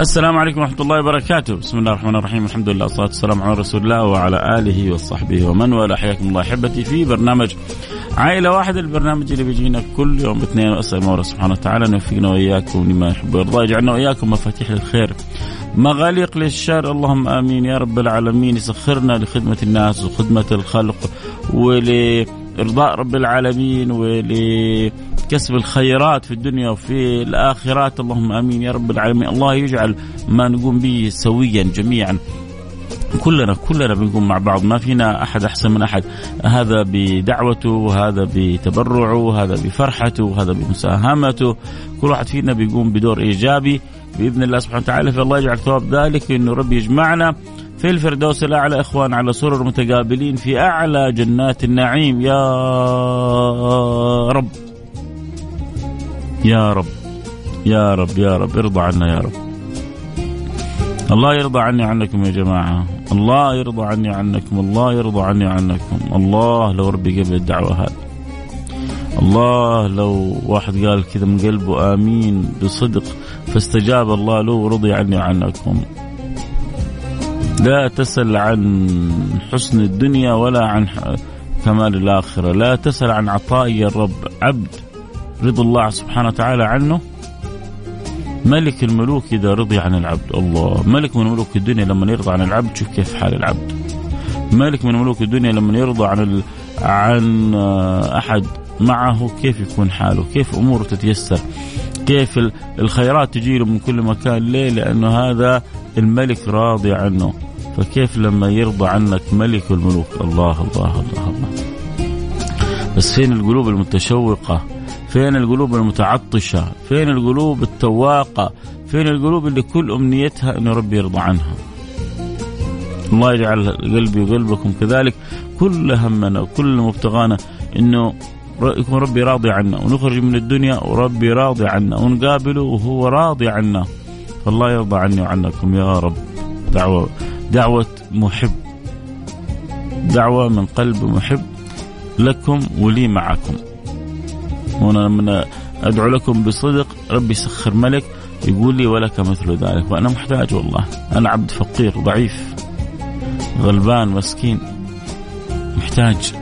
السلام عليكم ورحمة الله وبركاته، بسم الله الرحمن الرحيم، الحمد لله والصلاة والسلام على رسول الله وعلى آله وصحبه ومن والاه، حياكم الله أحبتي في برنامج عائلة واحدة، البرنامج اللي بيجينا كل يوم اثنين وأسأل مولى سبحانه وتعالى أن يوفقنا وإياكم لما يحب ويرضى، يجعلنا وإياكم مفاتيح للخير، مغاليق للشر، اللهم آمين يا رب العالمين، يسخرنا لخدمة الناس وخدمة الخلق ولإرضاء رب العالمين ول كسب الخيرات في الدنيا وفي الآخرات. اللهم آمين يا رب العالمين. الله يجعل ما نقوم به سويا جميعا. كلنا كلنا بنقوم مع بعض. ما فينا أحد أحسن من أحد. هذا بدعوته وهذا بتبرعه وهذا بفرحته وهذا بمساهمته. كل واحد فينا بيقوم بدور إيجابي بإذن الله سبحانه وتعالى. فالله يجعل ثواب ذلك. إنه ربي يجمعنا في الفردوس الأعلى. إخوان على سرر متقابلين في أعلى جنات النعيم. يا رب. يا رب يا رب يا رب ارضى عنا يا رب. الله يرضى عني عنكم يا جماعة. الله يرضى عني عنكم الله يرضى عني عنكم. الله لو ربي قبل الدعوة هذه. الله لو واحد قال كذا من قلبه آمين بصدق فاستجاب الله له ورضي عني عنكم. لا تسل عن حسن الدنيا ولا عن كمال الآخرة. لا تسل عن عطاء الرب عبد. رضا الله سبحانه وتعالى عنه. ملك الملوك إذا رضي عن العبد. الله. ملك من ملوك الدنيا لما يرضى عن العبد. شوف كيف حال العبد. ملك من ملوك الدنيا لما يرضى عن ال... عن أحد معه كيف يكون حاله؟ كيف أموره تتيسر؟ كيف الخيرات تجي له من كل مكان؟ ليه؟ لأنه هذا الملك راضي عنه. فكيف لما يرضى عنك ملك الملوك؟ الله الله الله الله. بس فين القلوب المتشوقة؟ فين القلوب المتعطشة؟ فين القلوب التواقة؟ فين القلوب اللي كل أمنيتها أن ربي يرضى عنها؟ الله يجعل قلبي وقلبكم كذلك كل همنا وكل مبتغانا أنه يكون ربي راضي عنا ونخرج من الدنيا وربي راضي عنا ونقابله وهو راضي عنا. فالله يرضى عني وعنكم يا رب. دعوة دعوة محب. دعوة من قلب محب لكم ولي معكم. وأنا لما أدعو لكم بصدق ربي يسخر ملك يقول لي ولك مثل ذلك. وأنا محتاج والله أنا عبد فقير ضعيف غلبان مسكين. محتاج.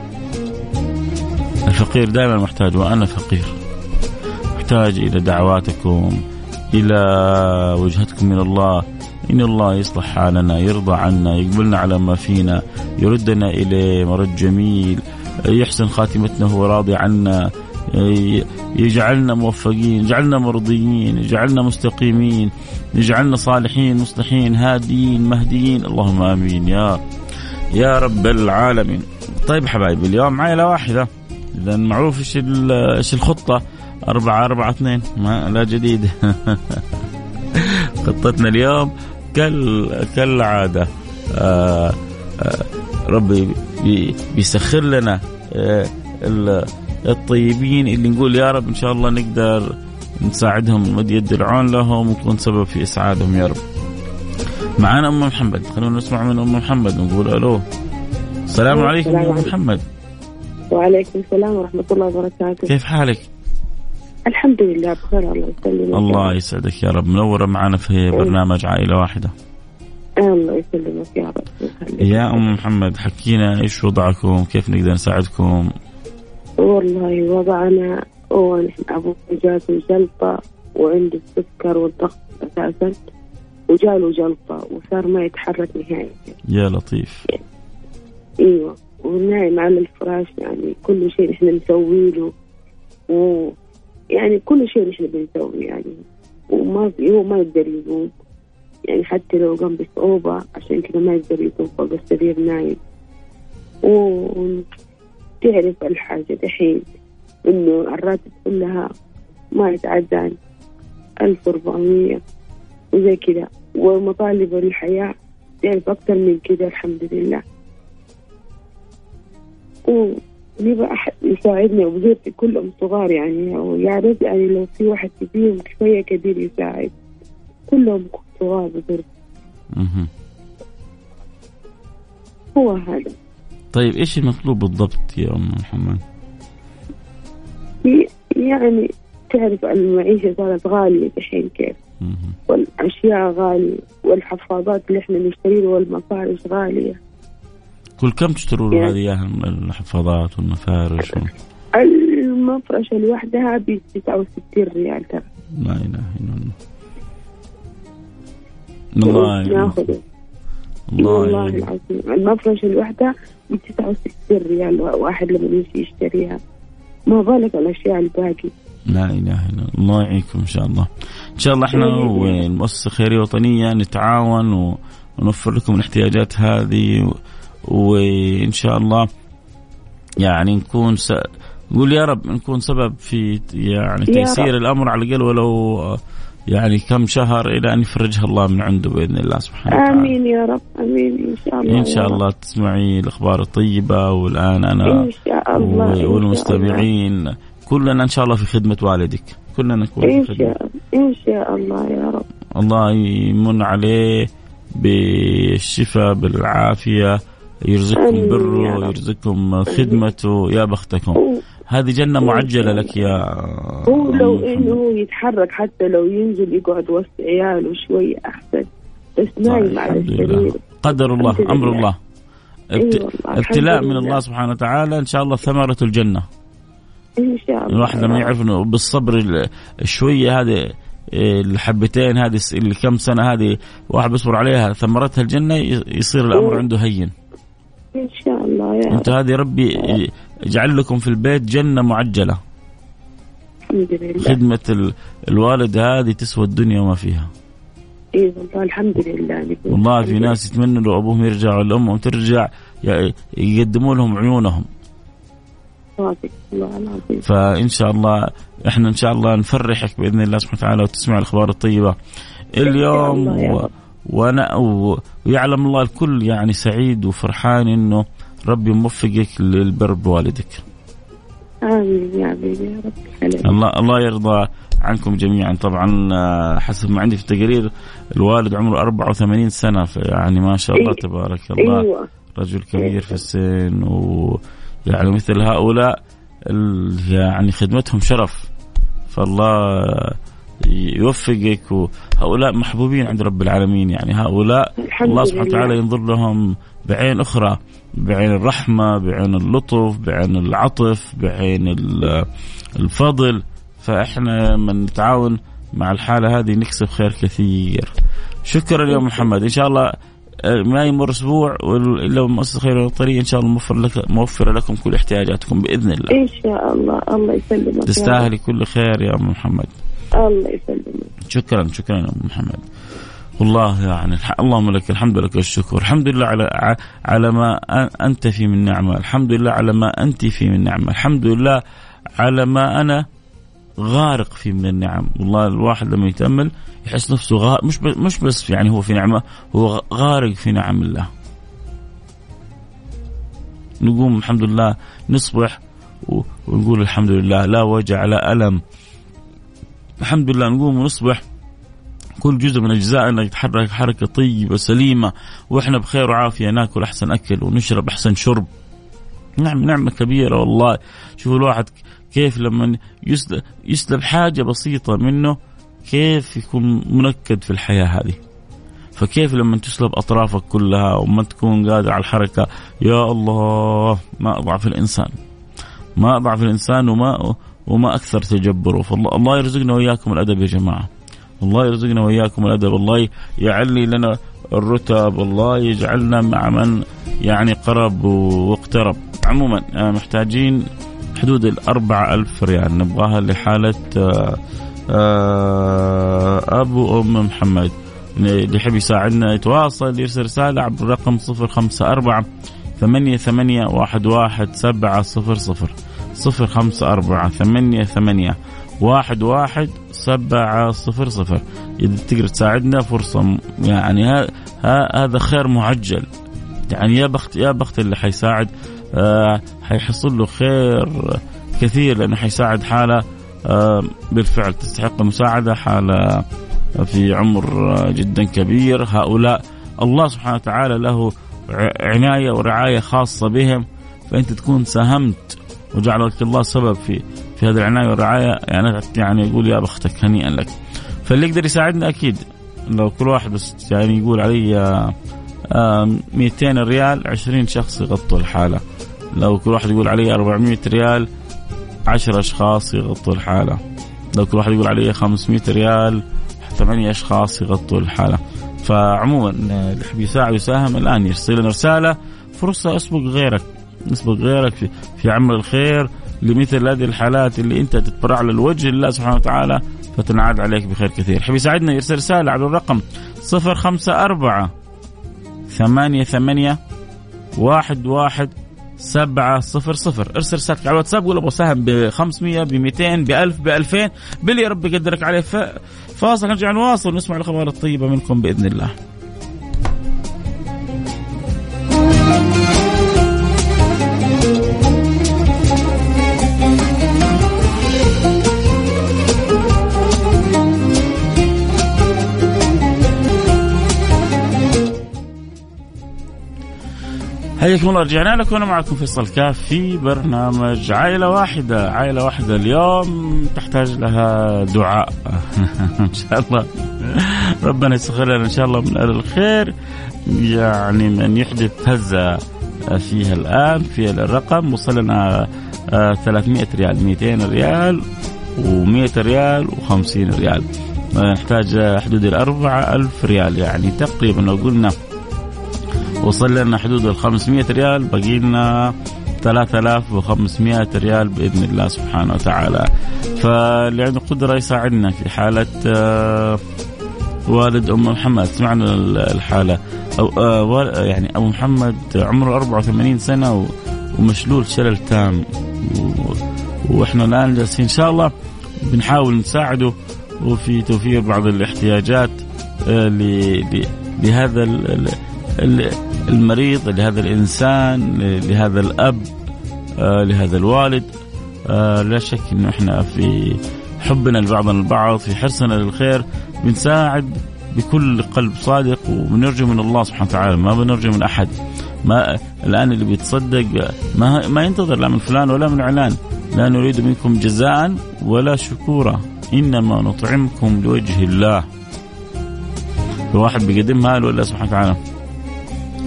الفقير دائما محتاج وأنا فقير. محتاج إلى دعواتكم إلى وجهتكم من الله. إن الله يصلح حالنا يرضى عنا يقبلنا على ما فينا يردنا إليه مرد جميل. يحسن خاتمتنا هو راضي عنا. يجعلنا موفقين يجعلنا مرضيين يجعلنا مستقيمين يجعلنا صالحين مصلحين هاديين مهديين. اللهم آمين يا يا رب العالمين. طيب حبايبي اليوم عائلة واحدة. إذا معروف إيش إيش الخطة؟ أربعة أربعة اثنين. ما لا جديد. خطتنا اليوم كال كالعادة. آه آه ربي بيسخر لنا آه الطيبين اللي نقول يا رب إن شاء الله نقدر نساعدهم ونمد يد العون لهم ونكون سبب في إسعادهم يا رب. معانا أم محمد خلونا نسمع من أم محمد ونقول ألو. السلام عليكم أم محمد. وعليكم السلام ورحمة الله وبركاته. كيف حالك؟ الحمد لله بخير الله يسلمك. الله يسعدك يا رب منورة معنا في برنامج عائلة واحدة. الله يسلمك يا رب. يا أم محمد حكينا إيش وضعكم؟ كيف نقدر نساعدكم؟ والله وضعنا هو نحن أبوي جات جلطة وعنده السكر والضغط أساسا. وجاله جلطة وصار ما يتحرك نهائي يا لطيف. إيوه ونايم على الفراش يعني كل شيء نحن نسوي له. و يعني كل شيء نحن بنسوي يعني. وما هو ما يقدر يقوم. يعني حتى لو قام بصعوبة عشان كذا ما يقدر يقوم فوق السرير نايم. وتعرف الحاجة دحين إنه الراتب كلها ما يتعدى عن ألف وأربعمية وزي كذا. ومطالب الحياة تعرف أكثر من كذا الحمد لله. ونبغى أحد يساعدني وبزوجتي كلهم صغار يعني ويا ريت يعني لو في واحد فيهم شوية كبير يساعد. كلهم صغار بزوجتي. هو هذا. طيب إيش المطلوب بالضبط يا أم محمد؟ يعني تعرف المعيشة صارت غالية الحين كيف. والأشياء غالية والحفاضات اللي إحنا نشتريها والمفارش غالية كل كم تشتروا له يعني- هذه اياها الحفاظات والمفارش و... المفرشة لوحدها ب 69 ريال ترى لا إله إلا الله الله يعينك. ناخذه الله والله يعينك. العظيم. المفرشة لوحدها ب 69 ريال واحد لما يجي يشتريها. ما بالك الأشياء الباقي. لا إله إلا الله. الله يعينكم إن شاء الله. إن شاء الله إحنا والمؤسسه الخيريه الوطنيه نتعاون ونوفر لكم الاحتياجات هذه وإن شاء الله يعني نكون س... نقول يا رب نكون سبب في يعني تيسير. الأمر على الأقل ولو يعني كم شهر إلى أن يفرجها الله من عنده بإذن الله سبحانه وتعالى. آمين يا رب آمين إن شاء الله إن شاء. الله تسمعي الأخبار الطيبة والآن أنا إن شاء الله. والمستمعين. كلنا إن شاء الله في خدمة والدك. كلنا نكون إن في خدمة. شاء إن شاء الله يا رب. الله يمن عليه بالشفاء بالعافية يرزقكم بره. يرزقكم خدمته. يا بختكم. هذه جنة معجلة لك يا هو لو إنه. هو يتحرك حتى لو ينزل يقعد وسط عياله شوية أحسن بس طيب، نايم على الحمد لله السرير قدر الله لله. الله الحمد ابتلاء من لله. الله سبحانه وتعالى إن شاء الله ثمرة الجنة إن شاء الله الواحد لما يعرف إنه بالصبر ال- الشويه هذه إيه، الحبتين هذه الكم سنة هذه واحد بيصبر عليها ثمرتها الجنة ي- يصير الأمر أوه. عنده هين. إن شاء يا انت هذه ربي يجعل لكم في البيت جنة معجلة. الحمد لله. خدمة ال- الوالد هذه تسوى الدنيا وما فيها. اي والله الحمد لله. والله في ناس يتمنوا لو أبوهم يرجع ولا امهم ترجع يقدموا لهم عيونهم. فإن شاء الله إحنا إن شاء الله نفرحك بإذن الله سبحانه وتعالى وتسمع الأخبار الطيبة. اليوم و... وأنا و... ويعلم الله الكل يعني سعيد وفرحان إنه ربي موفقك للبر بوالدك. آمين يا امين يا رب. الله الله يرضى عنكم جميعا. طبعا آه، حسب ما عندي في التقارير الوالد عمره 84 سنة يعني ما شاء الله إيه. تبارك الله. أيوه. رجل كبير في السن ويعني مثل هؤلاء يعني خدمتهم شرف. فالله يوفقك وهؤلاء محبوبين عند رب العالمين. يعني هؤلاء الله سبحانه. وتعالى ينظر لهم بعين أخرى بعين الرحمة بعين اللطف بعين العطف بعين ال- الفضل. فإحنا من نتعاون مع الحالة هذه نكسب خير كثير. شكرا يا محمد. إن شاء الله آه، ما يمر أسبوع الا مؤسسة خير الطريق إن شاء الله موفر لك موفرة لكم كل احتياجاتكم بإذن الله. إن شاء الله. الله يسلمك. تستاهلي كل خير يا أم محمد. الله يسلمك. شكرا شكرا يا أم محمد. والله يعني اللهم لك الحمد لك الشكر. الحمد لله على على ما أنت فيه من نعمة. الحمد لله على ما أنت فيه من نعمة. الحمد لله على ما أنا غارق فيه من النعم. والله الواحد لما يتأمل يحس نفسه غارق مش مش بس يعني هو في نعمة هو غارق في نعم الله. نقوم الحمد لله نصبح ونقول الحمد لله لا وجع لا ألم. الحمد لله نقوم ونصبح كل جزء من أجزائنا يتحرك حركة طيبة سليمة وإحنا بخير وعافية ناكل أحسن أكل ونشرب أحسن شرب. نعم نعمة كبيرة والله. شوفوا الواحد كيف لما يسلب, يسلب حاجة بسيطة منه كيف يكون منكد في الحياة هذه. فكيف لما تسلب أطرافك كلها وما تكون قادر على الحركة؟ يا الله ما أضعف الإنسان. ما أضعف الإنسان وما وما أكثر تجبره. فالله الله يرزقنا وإياكم الأدب يا جماعة. الله يرزقنا وإياكم الأدب. الله يعلي لنا الرتب. الله يجعلنا مع من يعني قرب واقترب. عموما آه، محتاجين حدود الأربعة ألف ريال. نبغاها لحالة آه، آه، أبو أم محمد. اللي يحب يساعدنا يتواصل يرسل رسالة عبر الرقم صفر خمسة أربعة ثمانية ثمانية واحد واحد سبعة صفر صفر. صفر خمسة أربعة ثمانية ثمانية واحد واحد سبعة صفر صفر. إذا تقدر تساعدنا فرصة يعني هذا خير معجل يعني يا بخت يا بخت اللي حيساعد آه حيحصل له خير كثير لأنه حيساعد حالة آه بالفعل تستحق المساعدة حالة في عمر جدا كبير. هؤلاء الله سبحانه وتعالى له عناية ورعاية خاصة بهم. فأنت تكون ساهمت وجعلك الله سبب في في هذه العناية والرعاية. يعني يعني يقول يا بختك هنيئا لك. فاللي يقدر يساعدنا أكيد لو كل واحد بس يعني يقول علي 200 ريال 20 شخص يغطوا الحالة. لو كل واحد يقول علي 400 ريال 10 أشخاص يغطوا الحالة. لو كل واحد يقول علي 500 ريال ثمانية أشخاص يغطوا الحالة. فعموما اللي يحب يساعد ويساهم الآن يرسل لنا رسالة. فرصة أسبق غيرك. نسبق غيرك في, في عمل الخير لمثل هذه الحالات اللي أنت تتبرع للوجه الله سبحانه وتعالى فتنعاد عليك بخير كثير. حب يساعدنا يرسل رسالة على الرقم صفر خمسة أربعة ثمانية ثمانية واحد واحد سبعة صفر صفر. ارسل رسالتك على الواتساب قول أبغى سهم ب 500 ب 200 ب 1000 ب 2000 باللي ربي يقدرك عليه. فاصل نرجع نواصل ونسمع الأخبار الطيبة منكم بإذن الله. حياكم الله رجعنا لكم وأنا معكم فيصل كاف في برنامج عائلة واحدة، عائلة واحدة اليوم تحتاج لها دعاء. إن شاء الله. ربنا يسخر لنا إن شاء الله من أهل الخير. يعني من يحدث هزة فيها الآن في الرقم. وصل لنا 300 ريال 200 ريال و100 ريال و50 ريال. نحتاج حدود الأربعة ألف ريال يعني تقريبا لو قلنا وصل لنا حدود ال 500 ريال باقي لنا 3500 ريال بإذن الله سبحانه وتعالى. فاللي عنده قدره يساعدنا في حالة آه، والد أم محمد. سمعنا الحالة. أو آه، يعني أبو محمد عمره 84 سنة ومشلول شلل تام. وإحنا الآن جالسين إن شاء الله بنحاول نساعده. وفي توفير بعض الاحتياجات آه، لهذا المريض لهذا الإنسان لهذا الأب آه، لهذا الوالد. آه، لا شك انه إحنا في حبنا لبعضنا البعض في حرصنا للخير بنساعد بكل قلب صادق وبنرجو من الله سبحانه وتعالى ما بنرجو من أحد. ما الآن اللي بيتصدق ما ما ينتظر لا من فلان ولا من علان. لا نريد منكم جزاء ولا شكورا إنما نطعمكم لوجه الله. الواحد بيقدم ماله لله سبحانه وتعالى.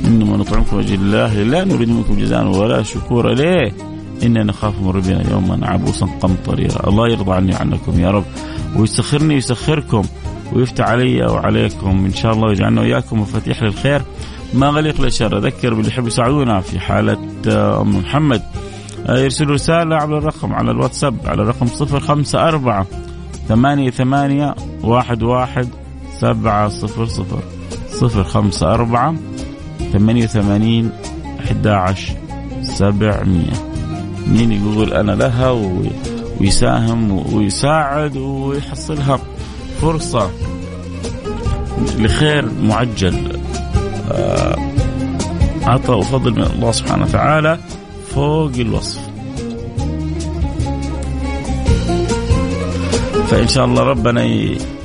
إنما نطعمكم وجه الله لا نريد منكم جزاء ولا شكورا. ليه؟ إنا نخاف من ربنا يوما عبوسا قمطريرا. الله يرضى عني وعنكم يا رب ويسخرني ويسخركم ويفتح علي وعليكم. إن شاء الله ويجعلنا وإياكم مفاتيح للخير. ما غلق للشر أذكر باللي يحب يساعدونا في حالة آه، أم محمد. آه، يرسلوا رسالة على الرقم على الواتساب على الرقم صفر خمسة أربعة ثمانية ثمانية واحد واحد سبعة صفر صفر. صفر خمسة أربعة 88 11 700 مين يقول أنا لها ويساهم ويساعد ويحصلها فرصة لخير معجل. آه، عطاء وفضل من الله سبحانه وتعالى فوق الوصف. فإن شاء الله ربنا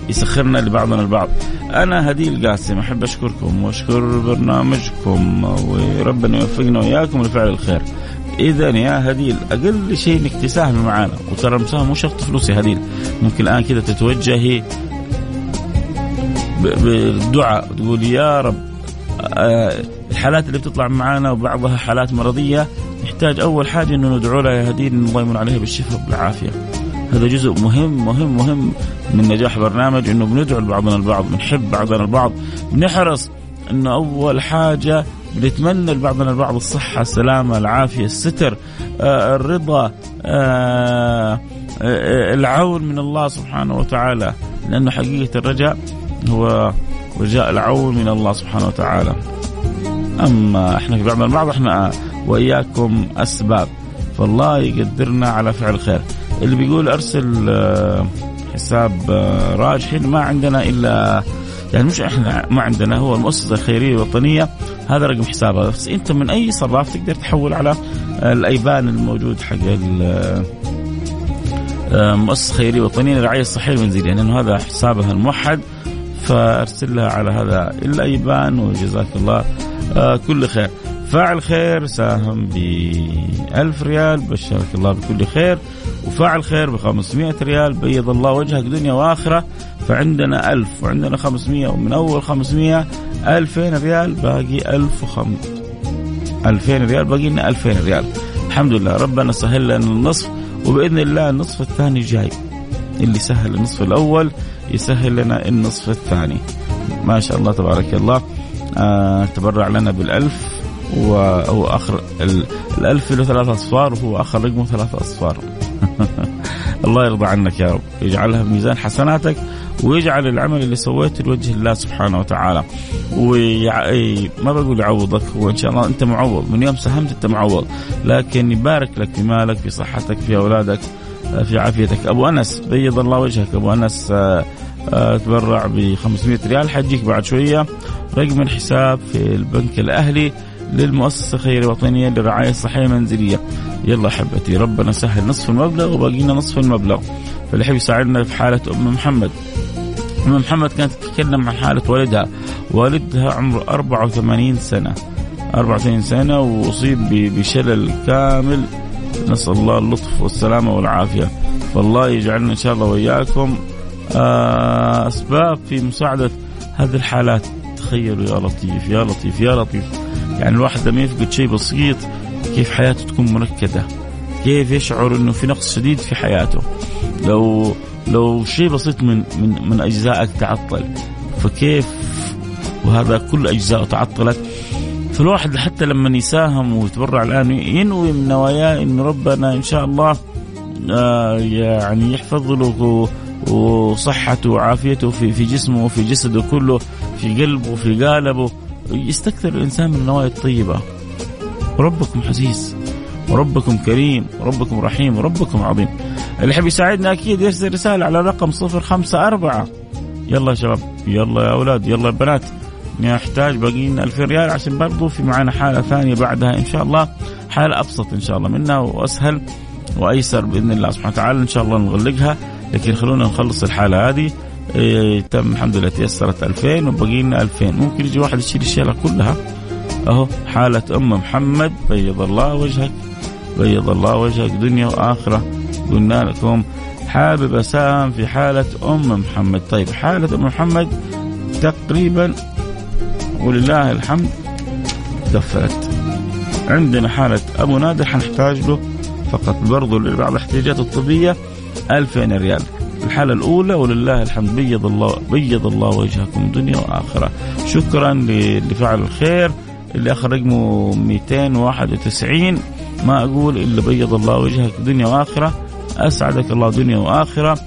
يسخرنا لبعضنا البعض. أنا هدي القاسم أحب أشكركم وأشكر برنامجكم وربنا يوفقنا وإياكم لفعل الخير. اذا يا هديل أقل شيء إنك تساهمي معنا وترى المساهمه مو شرط فلوس يا هديل. ممكن الآن كذا تتوجهي بالدعاء تقول يا رب آه، الحالات اللي بتطلع معنا وبعضها حالات مرضية نحتاج أول حاجة إنه ندعو لها يا هديل الله يمن عليها بالشفاء والعافيه هذا جزء مهم مهم مهم من نجاح برنامج إنه بندعو لبعضنا البعض بنحب بعضنا البعض بنحرص إنه أول حاجة بنتمنى لبعضنا البعض الصحة السلامة العافية الستر آه الرضا آه آه العون من الله سبحانه وتعالى. لأنه حقيقة الرجاء هو رجاء العون من الله سبحانه وتعالى. أما إحنا في بعضنا البعض إحنا وإياكم أسباب. فالله يقدرنا على فعل الخير اللي بيقول أرسل آه، حساب آه، راجحين ما عندنا إلا يعني مش إحنا ما عندنا هو المؤسسة الخيرية الوطنية هذا رقم حسابها بس أنت من أي صراف تقدر تحول على الأيبان الموجود حق المؤسسه الخيريه الوطنيه للرعايه الصحيه المنزليه لأنه هذا حسابها الموحد فأرسل لها على هذا الأيبان وجزاك الله آه، كل خير. فاعل خير ساهم ب 1000 ريال بشرك الله بكل خير. وفاعل خير ب 500 ريال بيض الله وجهك دنيا وآخرة. فعندنا 1000 وعندنا 500 ومن أول 500 2000 ريال باقي 1005 2000 ريال باقي لنا 2000 ريال. الحمد لله ربنا سهل لنا النصف وبإذن الله النصف الثاني جاي. اللي سهل النصف الأول يسهل لنا النصف الثاني. ما شاء الله تبارك الله. آه تبرع لنا بالألف. وهو آخر الألف له ثلاث أصفار وهو آخر رقمه ثلاث أصفار. الله يرضى عنك يا رب. يجعلها في ميزان حسناتك ويجعل العمل اللي سويته لوجه الله سبحانه وتعالى. ويع... ما بقول يعوضك هو إن شاء الله أنت معوض. من يوم ساهمت أنت معوض. لكن يبارك لك في مالك في صحتك في أولادك في عافيتك. أبو أنس بيض الله وجهك. أبو أنس آه، آه، تبرع ب 500 ريال. حجيك بعد شوية رقم الحساب في البنك الأهلي. للمؤسسة الخيرية الوطنية للرعاية الصحية المنزلية يلا أحبتي ربنا سهل نصف المبلغ وباقي لنا نصف المبلغ. فاللي يحب يساعدنا في حالة أم محمد. أم محمد كانت تتكلم عن حالة والدها. والدها عمره 84 سنة. 84 سنة وأصيب بشلل كامل. نسأل الله اللطف والسلامة والعافية. فالله يجعلنا إن شاء الله وإياكم. آه، أسباب في مساعدة هذه الحالات. تخيلوا يا لطيف يا لطيف يا لطيف. يعني الواحد لما يفقد شيء بسيط كيف حياته تكون منكدة؟ كيف يشعر إنه في نقص شديد في حياته؟ لو لو شيء بسيط من من من أجزائك تعطل فكيف؟ وهذا كل اجزائه تعطلت. فالواحد حتى لما يساهم ويتبرع الآن ينوي من نواياه انه ربنا إن شاء الله آه يعني يحفظ له وصحته وعافيته في في جسمه وفي جسده كله. في قلبه وفي قالبه. يستكثر الإنسان من النوايا الطيبة. ربكم عزيز وربكم كريم وربكم رحيم وربكم عظيم. اللي يحب يساعدنا أكيد يرسل رسالة على رقم 054 يلا يا شباب يلا يا أولاد يلا يا بنات. نحتاج باقي لنا 2000 ريال عشان برضو في معنا حالة ثانية بعدها إن شاء الله. حالة أبسط إن شاء الله منها وأسهل وأيسر بإذن الله سبحانه وتعالى. إن شاء الله نغلقها لكن خلونا نخلص الحالة هذه. إيه تم الحمد لله تيسرت 2000 وبقي لنا 2000 ممكن يجي واحد يشيل الشيلة كلها. أهو حالة أم محمد بيض الله وجهك بيض الله وجهك دنيا وآخرة. قلنا لكم حابب أساهم في حالة أم محمد. طيب حالة أم محمد تقريبا ولله الحمد كفلت عندنا حالة أبو نادر حنحتاج له فقط برضو لبعض الاحتياجات الطبية 2000 ريال. الحالة الأولى ولله الحمد. بيض الله بيض الله وجهكم دنيا وآخرة شكرا لفعل الخير اللي آخر رقمه 291 ما أقول إلا بيض الله وجهك دنيا وآخرة أسعدك الله دنيا وآخرة.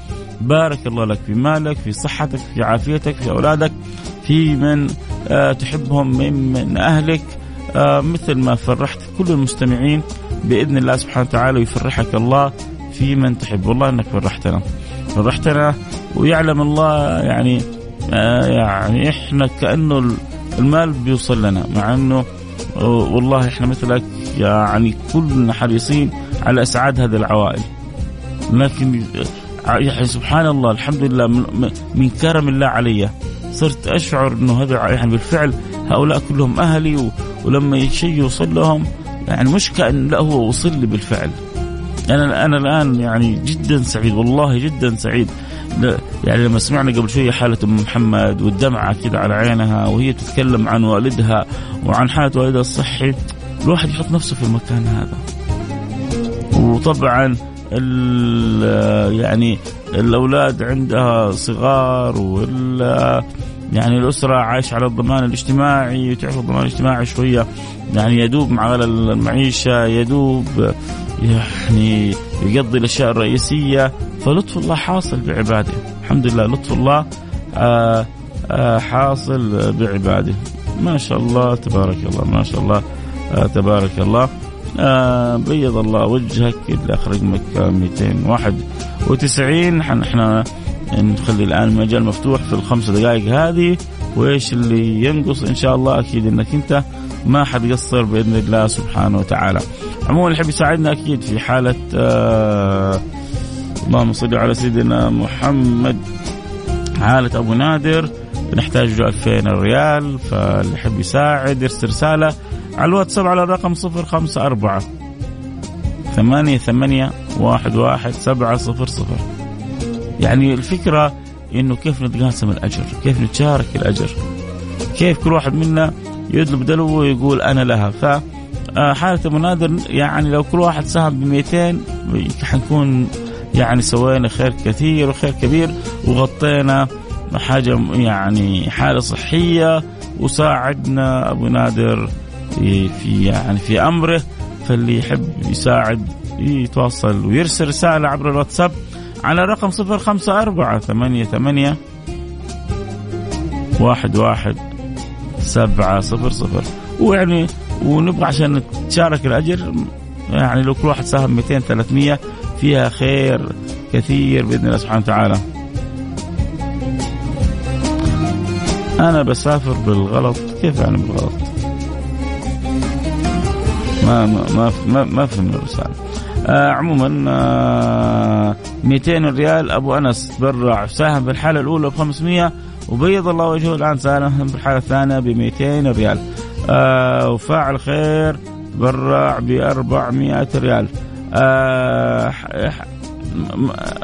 بارك الله لك في مالك في صحتك في عافيتك في أولادك في من آه تحبهم من, أهلك. آه مثل ما فرحت كل المستمعين بإذن الله سبحانه وتعالى ويفرحك الله في من تحب. والله أنك فرحتنا. فرحتنا ويعلم الله يعني آه يعني إحنا كأنه المال بيوصل لنا مع إنه والله إحنا مثلك يعني كلنا حريصين على إسعاد هذه العوائل. لكن يعني سبحان الله الحمد لله من كرم الله علي صرت أشعر إنه هذا يعني بالفعل هؤلاء كلهم أهلي ولما شيء يوصل لهم يعني مش كأن لا هو وصل لي بالفعل. أنا أنا الآن يعني جدا سعيد والله جدا سعيد. يعني لما سمعنا قبل شوية حالة أم محمد والدمعة كذا على عينها وهي تتكلم عن والدها وعن حالة والدها الصحي الواحد يحط نفسه في المكان هذا. وطبعا يعني الأولاد عندها صغار ولا يعني الأسرة عايشه على الضمان الاجتماعي وتعرف الضمان الاجتماعي شوية يعني يدوب مع المعيشة يدوب يعني يقضي الأشياء الرئيسية. فلطف الله حاصل بعباده. الحمد لله لطف الله آآ آآ حاصل بعباده. ما شاء الله تبارك الله ما شاء الله تبارك الله. آه بيض الله وجهك اللي أخرج مك 291 إحنا نخلي الآن المجال مفتوح في الخمس دقائق هذه وإيش اللي ينقص؟ إن شاء الله أكيد إنك أنت ما حتقصر بإذن الله سبحانه وتعالى. عموما اللي يحب يساعدنا أكيد في حالة آه اللهم صل على سيدنا محمد. حالة أبو نادر نحتاج له 2000 ريال فاللي يحب يساعد يرسل رسالة على الواتساب على الرقم 054 ثمانية ثمانية واحد واحد سبعة صفر صفر. يعني الفكرة إنه كيف نتقاسم الأجر؟ كيف نتشارك الأجر؟ كيف كل واحد منا يطلب دلو ويقول أنا لها؟ ف حالة منادر يعني لو كل واحد ساهم ب 200 حنكون يعني سوينا خير كثير وخير كبير وغطينا حاجة يعني حالة صحية وساعدنا أبو نادر في يعني في أمره فاللي يحب يساعد يتواصل ويرسل رسالة عبر الواتساب على رقم صفر خمسة أربعة ثمانية ثمانية واحد واحد سبعة صفر صفر. ويعني ونبغى عشان نتشارك الأجر يعني لو كل واحد ساهم 200 300 فيها خير كثير بإذن الله سبحانه وتعالى. أنا بسافر بالغلط. كيف يعني بالغلط؟ ما ما ما ما, ما فهم الرسالة. آه عموما آه 200 ريال. أبو أنس برع ساهم في الحاله الأولى ب 500 وبيض الله وجهه الآن ساهم في الحاله الثانية ب 200 ريال. آه وفاعل خير برع ب 400 ريال. آه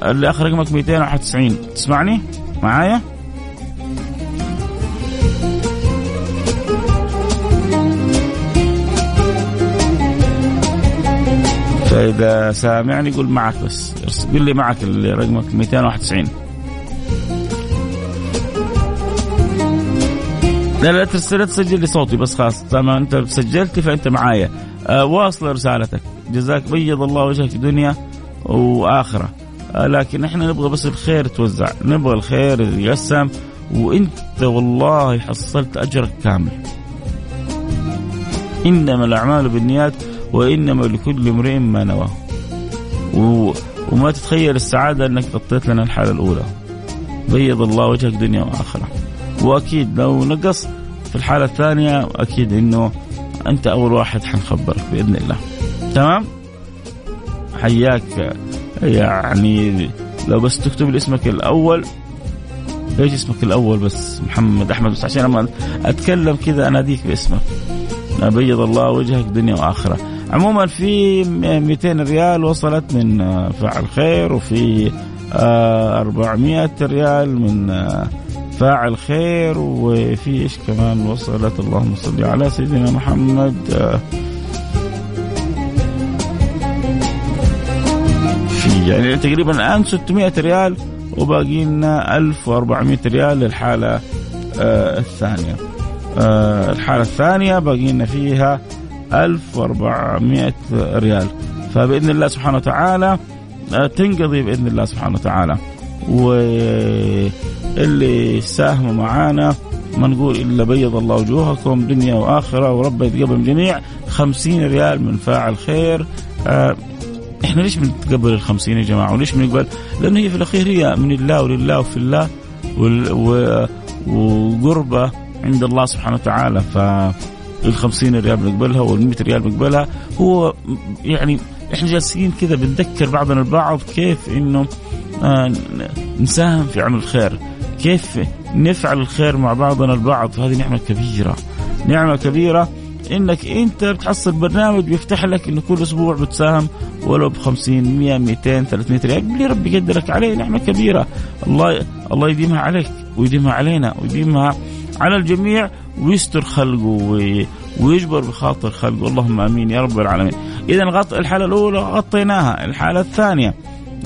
اللي أخر رقمك 291 تسمعني؟ معايا؟ فاذا سامعني قول معك بس. قل لي معك اللي رقمك 291 لا لا ترسل لا تسجل لي صوتي بس خلاص. طالما أنت سجلت فأنت معايا. آه واصل رسالتك. جزاك بيض الله وجهك دنيا وآخرة. آه لكن إحنا نبغى بس الخير يتوزع نبغى الخير يتقسم. وأنت والله حصلت أجرك كامل. إنما الأعمال بالنيات وإنما لكل امرئ ما نوى. و... وما تتخيل السعادة أنك غطيت لنا الحالة الأولى. بيض الله وجهك دنيا واخره وأكيد لو نقص في الحالة الثانية أكيد إنه أنت أول واحد حنخبرك بإذن الله. تمام؟ حياك. يعني لو بس تكتب لي اسمك الأول. إيش اسمك الأول بس؟ محمد أحمد بس عشان لما أتكلم كذا أناديك باسمك. بيض الله وجهك دنيا واخره عموما في 200 ريال وصلت من فاعل خير وفي 400 ريال من فاعل خير وفي إيش كمان وصلت؟ اللهم صل على سيدنا محمد. في يعني تقريبا الآن 600 ريال وباقي لنا 1400 ريال للحالة الثانية. الحالة الثانية باقي لنا فيها 1400 ريال. فبإذن الله سبحانه وتعالى تنقضي بإذن الله سبحانه وتعالى. واللي ساهموا معانا ما نقول إلا بيض الله وجوهكم دنيا وآخرة ورب يتقبل الجميع 50 ريال من فاعل خير. آه إحنا ليش بنتقبل ال 50 يا جماعة؟ وليش بنقبل؟ لأنه هي في الأخير هي من الله ولله وفي الله وقربة عند الله سبحانه وتعالى. ف ال 50 ريال بنقبلها وال 100 ريال بنقبلها هو يعني إحنا جالسين كذا بنذكر بعضنا البعض كيف إنه آه نساهم في عمل الخير. كيف نفعل الخير مع بعضنا البعض. فهذه نعمة كبيرة. نعمة كبيرة إنك أنت بتحصل برنامج بيفتح لك إنه كل أسبوع بتساهم ولو ب 50 100 200 300 ريال اللي ربي يقدرك عليه. نعمة كبيرة. الله الله يديمها عليك ويديمها علينا ويديمها على الجميع ويستر خلقه ويجبر بخاطر خلقه. اللهم آمين يا رب العالمين. اذا الحالة الأولى غطيناها الحالة الثانية.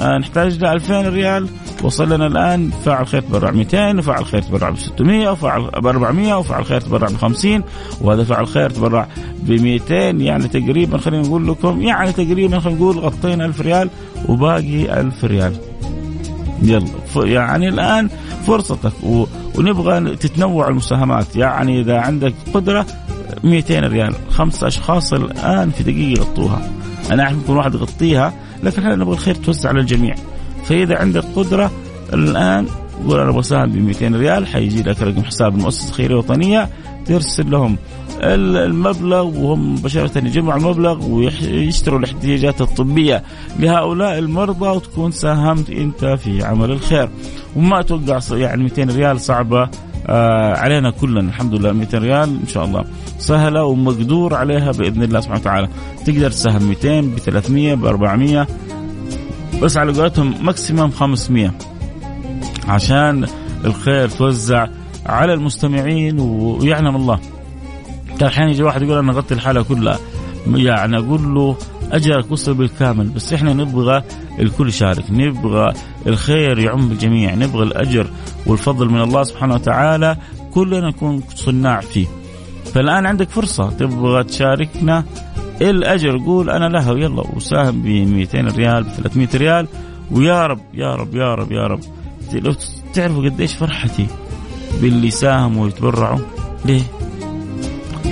آه، نحتاج ل 2000 ريال. وصل لنا الآن فاعل خير تبرع 200 وفاعل خير تبرع ب 600 وفاعل ب 400 وفاعل خير تبرع ب 50 وهذا فاعل خير تبرع ب 200 يعني تقريبا خلينا نقول لكم يعني تقريبا خلينا نقول غطينا 1000 ريال وباقي 1000 ريال. يلا يعني الآن فرصتك و... ونبغى تتنوع المساهمات. يعني إذا عندك قدرة 200 ريال خمسة أشخاص الآن في دقيقة يغطوها. أنا اعرف يمكن واحد يغطيها لكن إحنا نبغى الخير توزع على الجميع فإذا عندك قدرة الآن قول أنا بساهم ب 200 ريال حيجي لك رقم حساب المؤسسة الخيرية الوطنيه ترسل لهم المبلغ وهم مباشرة يجمعوا المبلغ ويشتروا الاحتياجات الطبية لهؤلاء المرضى وتكون ساهمت أنت في عمل الخير. وما أتوقع يعني 200 ريال صعبة. آه علينا كلنا الحمد لله 200 ريال إن شاء الله. سهلة ومقدور عليها بإذن الله سبحانه وتعالى. تقدر تساهم 200 ب 300 ب 400 بس على قولتهم ماكسيمم 500 عشان الخير توزع على المستمعين ويعلم الله. أحيانا يجي واحد يقول أنا غطي الحالة كلها. يعني أقول له اجرك وصل بالكامل بس إحنا نبغى الكل يشارك نبغى الخير يعم الجميع نبغى الأجر والفضل من الله سبحانه وتعالى كلنا نكون صناع فيه. فالآن عندك فرصة تبغى تشاركنا الأجر. قول أنا لها يلا وساهم ب 200 ريال ب 300 ريال. ويا رب يا رب يا رب يا رب. لو تعرفوا قديش فرحتي. باللي ساهموا ويتبرعوا. ليه؟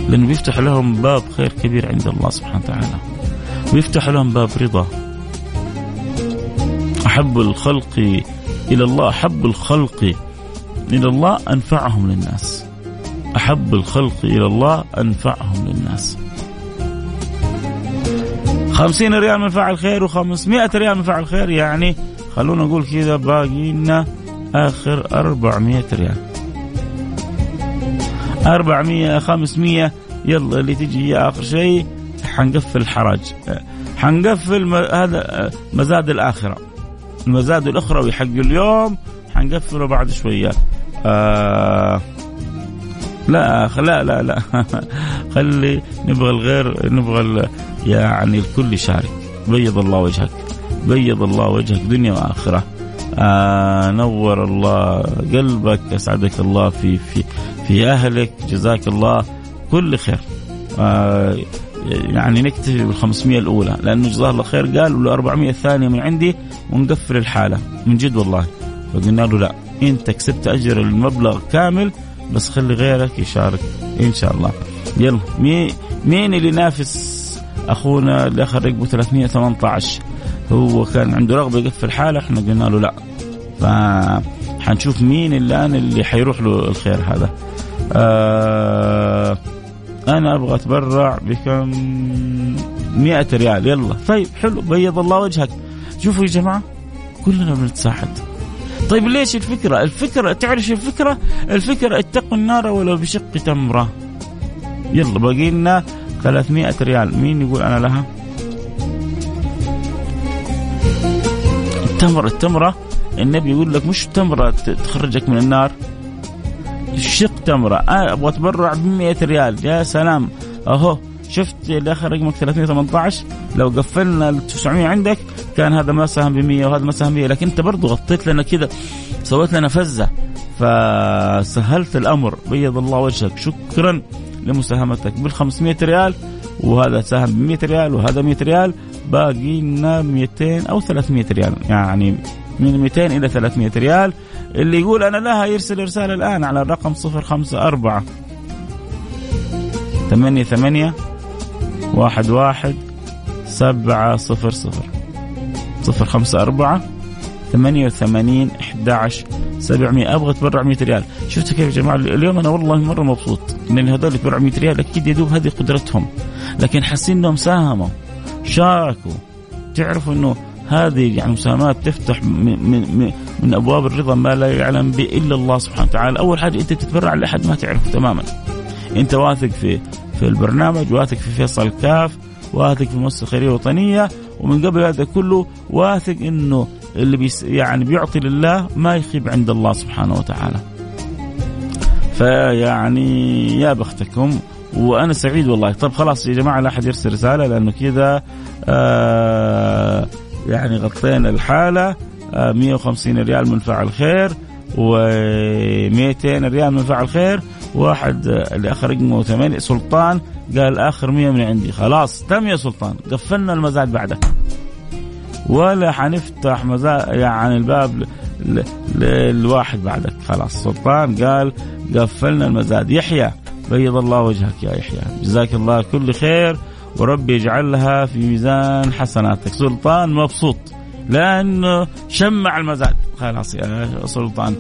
لأنه بيفتح لهم باب خير كبير عند الله سبحانه وتعالى. ويفتح لهم باب رضا. أحب الخلق إلى الله أحب الخلق إلى الله أنفعهم للناس. أحب الخلق إلى الله أنفعهم للناس. خمسين ريال من فعل خير وخمسمائة ريال من فعل خير يعني خلونا نقول كذا باقي لنا آخر أربعمائة ريال. أربعمائة خمسمائة يلا اللي تجي آخر شيء. حنقفل الحراج. حنقفل هذا مزاد الآخرة. المزاد الأخروي حق اليوم. حنقفله بعد شوية. آه لا لا لا لا. خلي نبغى الغير نبغى يعني الكل يشارك. بيض الله وجهك. بيض الله وجهك دنيا وآخرة. آه نور الله قلبك أسعدك الله في في في أهلك جزاك الله كل خير. آه يعني نكتفي بال 500 الأولى لأنه جزاه الله خير قال وال 400 الثانية من عندي ونقفل الحالة. من جد والله. فقلنا له لا أنت كسبت أجر المبلغ كامل بس خلي غيرك يشارك إن شاء الله. يلا مين مين اللي ينافس أخونا اللي أخذ رقبه 318 هو كان عنده رغبة يقفل حاله إحنا قلنا له لا. فحنشوف مين الآن اللي حيروح له الخير هذا. آه أنا أبغى أتبرع بكم 100 ريال يلا طيب حلو بيض الله وجهك شوفوا يا جماعة كلنا بنتساعد طيب ليش الفكرة؟ الفكرة تعرف الفكرة؟ الفكرة اتقوا النار ولو بشق تمرة. يلا باقي لنا 300 ريال، مين يقول أنا لها؟ التمر التمرة النبي يقول لك مش تمرة تخرجك من النار شق تمرة أنا أبغى أتبرع ب 100 ريال. يا سلام. أهو شفت اللي آخر رقمك 318 لو قفلنا ال 900 عندك كان هذا ما ساهم ب 100 وهذا ما ساهم ب 100 لكن أنت برضه غطيت لنا كذا سويت لنا فزة. فسهلت الأمر بيض الله وجهك. شكرا لمساهمتك. بال 500 ريال وهذا ساهم ب 100 ريال وهذا 100 ريال. باقي لنا 200 أو 300 ريال. يعني من 200 إلى 300 ريال. اللي يقول أنا لها يرسل رساله الآن على الرقم 054 ثمانية ثمانية واحد واحد سبعة صفر صفر. صفر خمسة أربعة ثمانية وثمانين أحد عشر سبعمية. أبغى أتبرع 100 ريال. شفتوا كيف يا جماعة؟ اليوم أنا والله مرة مبسوط. لأن هذول يتبرعوا 100 ريال أكيد يدوب هذه قدرتهم. لكن حاسين أنهم ساهموا. شاركوا تعرفوا أنه هذه يعني مساهمات تفتح من, من, من أبواب الرضا ما لا يعلم به إلا الله سبحانه وتعالى، أول حاجة أنت تتبرع لأحد ما تعرفه تماما. أنت واثق في في البرنامج واثق في فيصل كاف واثق في المؤسسه الخيريه الوطنيه ومن قبل هذا كله واثق إنه اللي بيس يعني بيعطي لله ما يخيب عند الله سبحانه وتعالى. فيعني يا بختكم وأنا سعيد والله طب خلاص يا جماعة لا أحد يرسل رسالة لأنه كذا آه يعني غطينا الحالة 150 ريال من فعل خير و200 ريال من فعل خير. واحد آه، اللي أخر رقمه 8 سلطان قال آخر 100 من عندي. خلاص تم يا سلطان قفلنا المزاد بعدك. ولا حنفتح مزاد يعني الباب للواحد بعدك. خلاص سلطان قال قفلنا المزاد. يحيى بيض الله وجهك يا يحيى. جزاك الله كل خير وربي يجعلها في ميزان حسناتك. سلطان مبسوط. لأنه شمع المزاد. خلاص يا سلطان.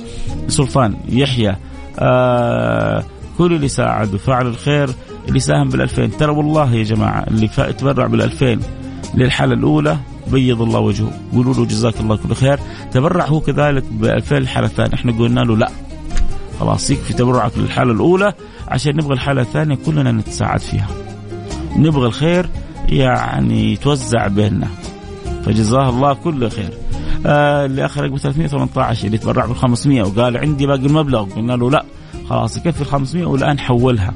سلطان يحيى. آه كل اللي ساعد وفعل الخير اللي ساهم بال2000 ترى والله يا جماعة اللي تبرع بال2000 للحالة الأولى بيض الله وجهه. قولوا له جزاك الله كل خير. تبرع هو كذلك ب2000 الحاله الثانية. إحنا قلنا له لا. خلاص يكفي تبرعك للحالة الأولى عشان نبغى الحالة الثانية كلنا نتساعد فيها. نبغى الخير يعني يتوزع بيننا. فجزاه الله كل خير. آه اللي اخر ب 318 اللي تبرع ب 500 وقال عندي باقي المبلغ. قلنا له لا. خلاص يكفي ال 500 والآن حولها.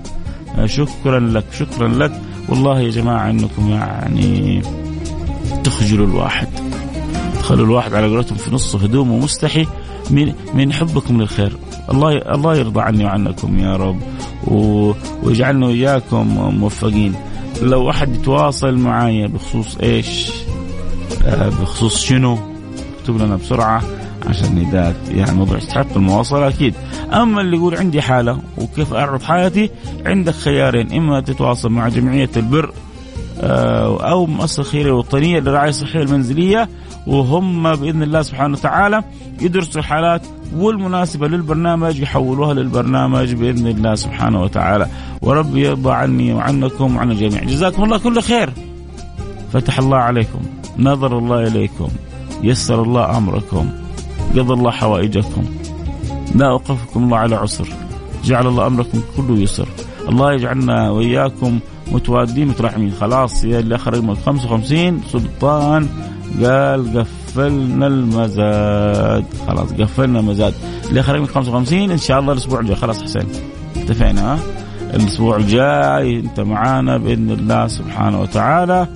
آه شكرا لك شكرا لك. والله يا جماعة إنكم يعني تخجلوا الواحد. تخلوا الواحد على قولتهم في نص هدومه مستحي من من حبكم للخير. الله الله يرضى عني وعنكم يا رب. ويجعلنا وإياكم موفقين. لو أحد يتواصل معايا بخصوص إيش؟ بخصوص شنو؟ اكتب لنا بسرعة عشان ندات يعني موضوع يستحق المواصلة أكيد. أما اللي يقول عندي حالة وكيف أعرض حالتي عندك خيارين إما تتواصل مع جمعية البر آه، أو مؤسسة خيريه وطنيه للرعايه الصحية المنزلية وهم بإذن الله سبحانه وتعالى يدرسوا الحالات والمناسبة للبرنامج يحولوها للبرنامج بإذن الله سبحانه وتعالى. وربي يرضى عني وعنكم وعن الجميع. جزاكم الله كل خير. فتح الله عليكم. نظر الله إليكم يسر الله أمركم قضى الله حوائجكم. لا أوقفكم الله على عسر جعل الله أمركم كله يسر. الله يجعلنا وإياكم متوادين متراحمين خلاص يا اللي أخر رقم 55 سلطان قال قفلنا المزاد. خلاص قفلنا المزاد. اللي أخر رقم 55 إن شاء الله الأسبوع الجاي. خلاص حسين اتفقنا؟ ها الأسبوع الجاي أنت معانا بإذن الله سبحانه وتعالى.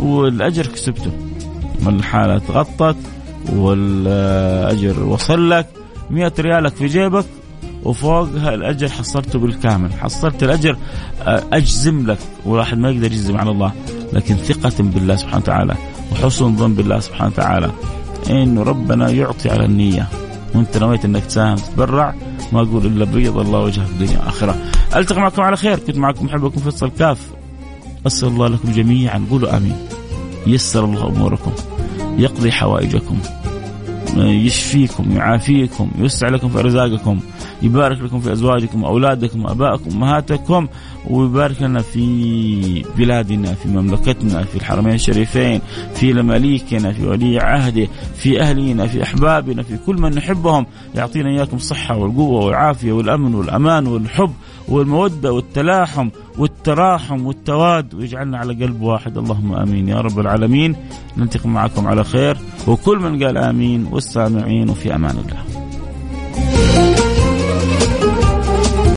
والأجر كسبته. الحالة؟ تغطت والأجر وصل لك. 100 ريالك في جيبك وفوقها الأجر حصلته بالكامل. حصلت الأجر أجزم لك. وواحد ما يقدر يجزم على الله لكن ثقة بالله سبحانه وتعالى وحسن ظن بالله سبحانه وتعالى. انه ربنا يعطي على النية. وأنت نويت إنك تساهم تتبرع ما أقول إلا بيض الله وجهك الدنيا واخره ألتقي معكم على خير. كنت معكم محبكم فيصل كاف. أسأل الله لكم جميعا. قولوا آمين. يسر الله أموركم. يقضي حوائجكم. يشفيكم يعافيكم يوسع لكم في أرزاقكم. يبارك لكم في أزواجكم أولادكم آبائكم أمهاتكم ويبارك لنا في بلادنا في مملكتنا في الحرمين الشريفين في مماليكنا في ولي عهده في اهلنا في أحبابنا في كل من نحبهم. يعطينا إياكم الصحة والقوة والعافية والأمن والأمان والحب والمودة والتلاحم والتراحم والتواد ويجعلنا على قلب واحد. اللهم آمين. يا رب العالمين نلتقي معكم على خير وكل من قال آمين والسامعين وفي أمان الله.